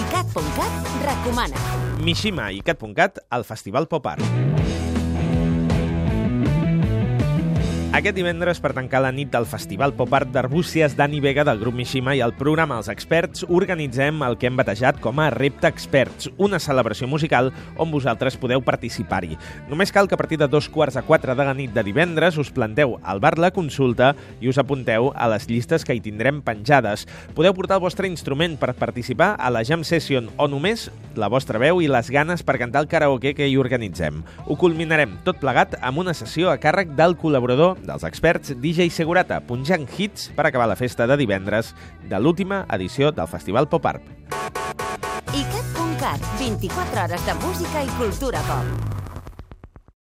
ICAT.cat recomana. Mishima i Cat.cat al Festival Pop Art. Aquest divendres, per tancar la nit del Festival Pop Art d'Arbúcies, Dani Vega del grup Mishima i el programa Els Experts organitzem el que hem batejat com a Repte Experts, una celebració musical on vosaltres podeu participar-hi. Només cal que a partir de dos quarts a quatre de la nit de divendres us planteu al bar La Consulta i us apunteu a les llistes que hi tindrem penjades. Podeu portar el vostre instrument per participar a la Jam Session o només la vostra veu i les ganes per cantar el karaoke que hi organitzem. Ho culminarem tot plegat amb una sessió a càrrec del col·laborador dels experts DJ Segurata, punjant hits per acabar la festa de divendres de l'última edició del Festival Pop Art. ICAT.cat, 24 hores de música i cultura pop.